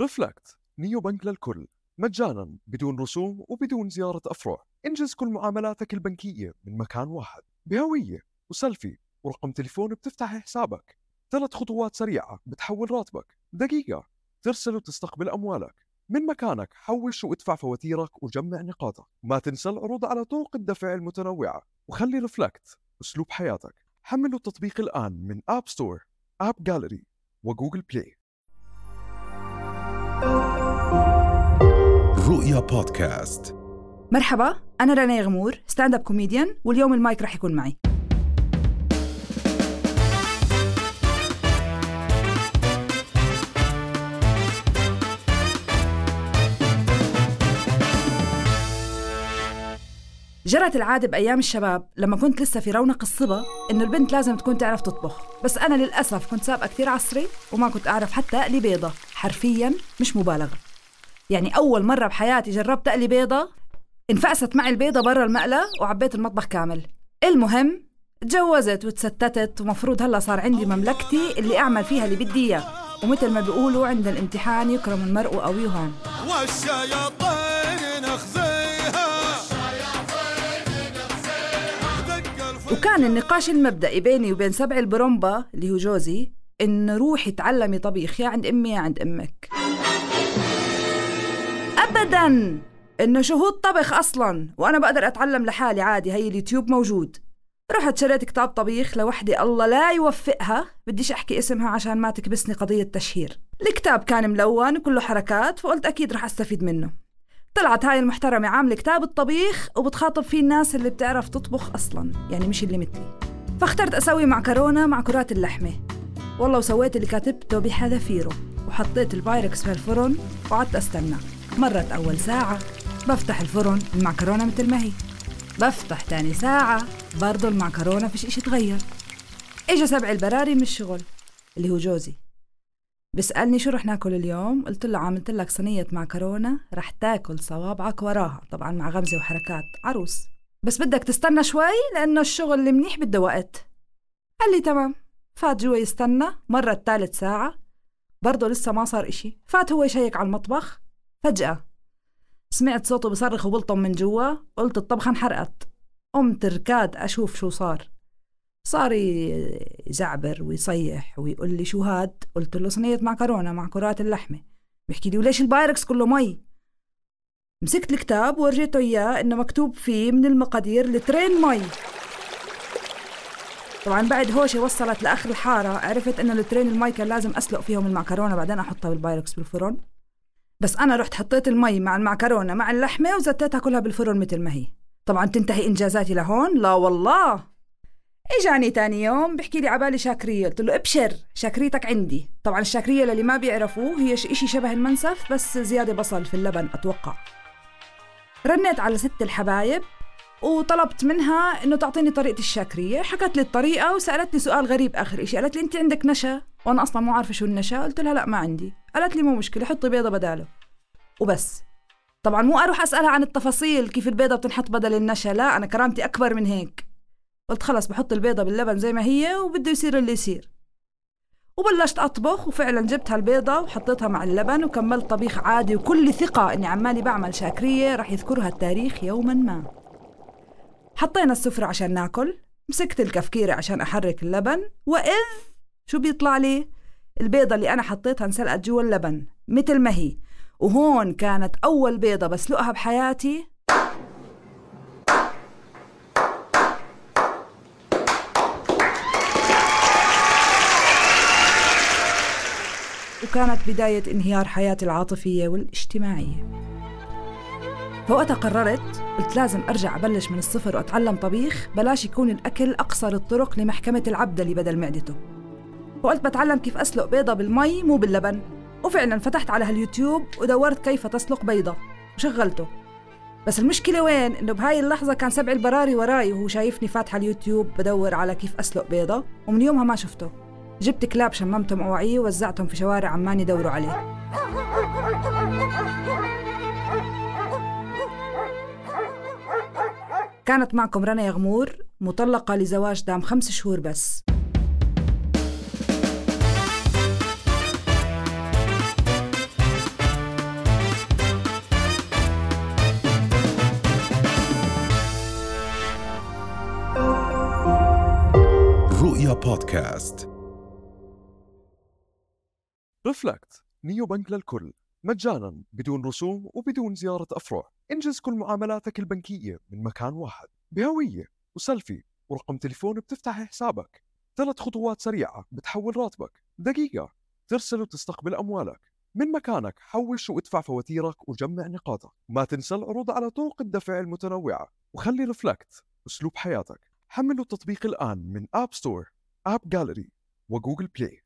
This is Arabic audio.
Reflect neobank للكل. مجانا بدون رسوم وبدون زيارة أفرع. إنجز كل معاملاتك البنكية من مكان واحد. بهوية وسيلفي ورقم تليفون بتفتح حسابك. ثلاث خطوات سريعة بتحول راتبك. دقيقة. ترسل وتستقبل أموالك. من مكانك حوش وادفع فواتيرك وجمع نقاطك. ما تنسى العروض على طرق الدفع المتنوعة. وخلي Reflect أسلوب حياتك. حملوا التطبيق الآن من App Store AppGallery و Google Play رؤيا بودكاست. مرحبا أنا رنا يغمور stand-up comedian واليوم المايك رح يكون معي. جرت العادة بأيام الشباب لما كنت لسه في رونق الصبا إنه البنت لازم تكون تعرف تطبخ. بس أنا للأسف كنت سابقة كثير عصري وما كنت أعرف حتى أقلي بيضة. حرفيا مش مبالغة. يعني أول مرة بحياتي جربت أقلي بيضة انفقست معي البيضة برا المقلة وعبيت المطبخ كامل. المهم تجوزت وتستتت ومفروض هلا صار عندي مملكتي اللي أعمل فيها اللي بدي إياه. ومثل ما بيقولوا عند الامتحان يكرم المرء أو يهان. والشياطين وكان النقاش المبدئي بيني وبين سبع البرومبا اللي هو جوزي إنه روحي تعلمي طبيخ. يا عند أمي يا عند أمك. أبدا إنه شهود طبخ أصلا وأنا بقدر أتعلم لحالي عادي. هي اليوتيوب موجود. رحت شريت كتاب طبيخ لوحدة الله لا يوفقها. بديش أحكي اسمها عشان ما تكبسني قضية تشهير. الكتاب كان ملون وكله حركات فقلت أكيد رح أستفيد منه. طلعت هاي المحترمة عاملة كتاب الطبيخ وبتخاطب فيه الناس اللي بتعرف تطبخ أصلا يعني مش اللي مثلي. فاخترت أسوي معكرونة مع كرات اللحمة. والله وسويت اللي كاتبته بحذافيره وحطيت البايركس في الفرن وقعدت أستنى. مرت أول ساعة بفتح الفرن المعكرونة مثل ما هي. بفتح تاني ساعة برضو المعكرونة فيش إشي تغير. إجا سبع البراري من الشغل اللي هو جوزي. بسألني شو رح ناكل اليوم؟ قلت له عملت لك صينية معكرونة رح تاكل صوابعك وراها طبعا مع غمزة وحركات. عروس. بس بدك تستنى شوي لأنه الشغل اللي منيح بده وقت. قال لي تمام. فات جوا يستنى مرت ثلث ساعة. برضه لسه ما صار إشي. فات هو يشيك على المطبخ. فجأة. سمعت صوته بصرخ وبلطم من جوا. قلت الطبخة انحرقت. قمت ركاض أشوف شو صار. صار يزعبر ويصيح ويقول لي شو هاد؟ قلت له صينية معكرونة مع كرات اللحمة. بيحكي لي وليش البايركس كله مي؟ مسكت الكتاب وورجيته إياه إنه مكتوب فيه من المقادير لترين مي. طبعا بعد هوشة وصلت لآخر الحارة عرفت إنه الترين المي كان لازم أسلق فيهم المعكرونة بعدين أحطها بالبايركس بالفرن. بس أنا رحت حطيت المي مع المعكرونة مع اللحمة وزتيتها كلها بالفرن مثل ما هي. طبعا تنتهي إنجازاتي لهون؟ لا والله. إجاني تاني يوم بحكي لي عبالي شاكرية. قلت له ابشر شاكريتك عندي. طبعا الشاكرية للي ما بيعرفوه هي إشي شبه المنسف بس زيادة بصل في اللبن أتوقع. رنيت على ست الحبايب وطلبت منها إنه تعطيني طريقة الشاكرية. حكت لي الطريقة وسألتني سؤال غريب آخر إشي. قالت لي أنت عندك نشا؟ وأنا أصلا مو عارفة شو النشا. قلت لها لا ما عندي. قالت لي مو مشكلة حطي بيضة بداله. وبس. طبعا مو أروح أسألها عن التفاصيل كيف البيضة بتنحط بدل النشا. لا أنا كرامتي أكبر من هيك. قلت خلص بحط البيضة باللبن زي ما هي وبده يصير اللي يصير. وبلشت أطبخ وفعلا جبت هالبيضة وحطيتها مع اللبن وكملت طبيخ عادي وكل ثقة إني عمالي بعمل شاكرية رح يذكرها التاريخ يوما ما. حطينا السفرة عشان ناكل مسكت الكفكيرة عشان أحرك اللبن وإذ شو بيطلع لي؟ البيضة اللي أنا حطيتها انسلقت جوا اللبن مثل ما هي. وهون كانت أول بيضة بسلقها بحياتي وكانت بداية انهيار حياتي العاطفية والاجتماعية. فوقتها قررت قلت لازم أرجع أبلش من الصفر وأتعلم طبيخ بلاش يكون الأكل أقصر الطرق لمحكمة العبدلي بدل معدته. وقلت بتعلم كيف أسلق بيضة بالمي مو باللبن. وفعلا فتحت على هاليوتيوب ودورت كيف تسلق بيضة. وشغلته. بس المشكلة وين؟ إنه بهاي اللحظة كان سبع البراري وراي وهو شايفني فاتحة اليوتيوب بدور على كيف أسلق بيضة ومن يومها ما شفته. جبت كلاب شممتهم أوعية ووزعتهم في شوارع عمان يدوروا عليه. كانت معكم رنا يغمور مطلقة لزواج دام خمس شهور بس. رؤيا بودكاست. Reflect neobank للكل. مجانا بدون رسوم وبدون زيارة أفرع. انجز كل معاملاتك البنكية من مكان واحد. بهوية وسيلفي ورقم تليفون بتفتح حسابك. ثلاث خطوات سريعة بتحول راتبك. دقيقة. ترسل وتستقبل أموالك. من مكانك حوش وادفع فواتيرك وجمع نقاطك. ما تنسى العروض على طرق الدفع المتنوعة. وخلي Reflect أسلوب حياتك. حملوا التطبيق الآن من App Store AppGallery و Google Play